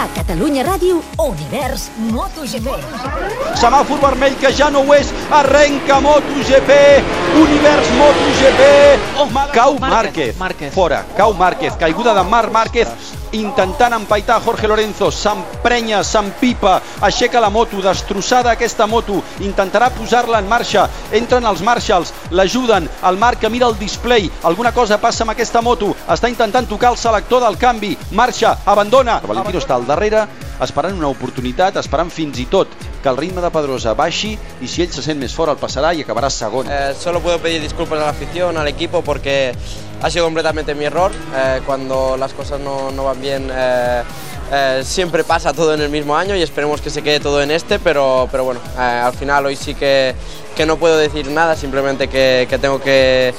A Catalunya Ràdio, Univers MotoGP. Semàfor vermell que ja no ho és. Arrenca MotoGP. Univers MotoGP. Oh, cau Márquez. Márquez. Fora. Cau Márquez. Caiguda de Marc Márquez intentant empaitar Jorge Lorenzo, s'emprenya, s'empipa, aixeca la moto, destrossada aquesta moto, intentarà posar-la en marxa, entren els marshals, l'ajuden, el Marc que mira el display, alguna cosa passa amb aquesta moto, està intentant tocar el selector del canvi, marxa, abandona, Valentino està al darrere, esperant una oportunitat, esperant fins i tot que el ritme de Pedrosa baixi i si ell se sent més fort el passarà i acabarà segon. Eh, solo puedo pedir disculpas a la afición, al equipo, porque ha sido completamente mi error. Eh, cuando las cosas no, no van bien, eh, siempre pasa todo en el mismo año y esperemos que se quede todo en este, pero, pero bueno, al final hoy sí que, que no puedo decir nada, simplemente que, que tengo que,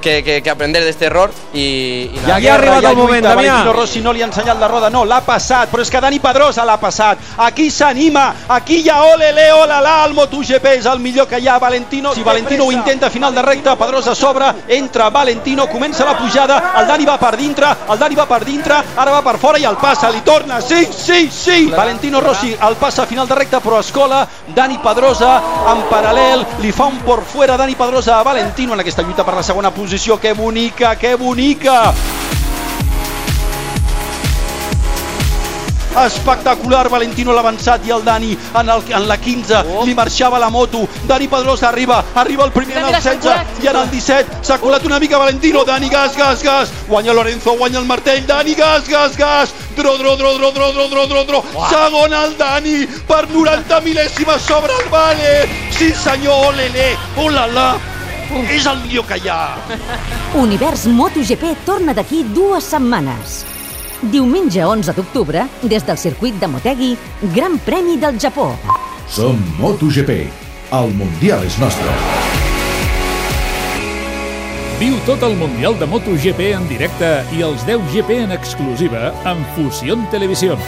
que, que, que aprender de este error y, y Hi ha nada. guerra, arribat ha el moment, Damià. Valentino Rossi no li ha ensenyat la roda, no, l'ha passat, però és que Dani Pedrosa l'ha passat. Aquí s'anima, aquí hi ha ole, le, ole, la, el MotoGP és el millor que hi ha, Valentino. Si Valentino ho intenta a final de recta, Pedrosa s'obre, entra Valentino, comença la pujada, el Dani va per dintre, el Dani va per dintre, ara va per fora i el passa, li torna, sí, sí, sí. Valentino Rossi el passa a final de recta, però escola, Dani Pedrosa en paral·lel, li fa un por fuera Dani Pedrosa a Valentino en aquesta lluita per la segona posició, que bonica, que bonica. espectacular Valentino l'avançat i el Dani en, el, en la 15 Oh. li marxava la moto. Dani Pedrosa arriba, arriba el primer en el mira, s'ha 16 i en el 17 s'ha colat una mica Valentino. Dani gas, gas, gas. Guanya Lorenzo, guanya el martell. Dani gas, gas, gas. Dro, dro, dro, dro, dro, dro, dro, dro, dro. segon el Dani per 90 mil·lèsimes sobre el Vale. Sí senyor, olele, olala és el millor que hi ha Univers MotoGP torna d'aquí dues setmanes. Diumenge 11 d'octubre, des del circuit de Motegi, Gran Premi del Japó. Som MotoGP. El Mundial és nostre. Viu tot el Mundial de MotoGP en directe i els 10 GP en exclusiva amb Fusión Televisión.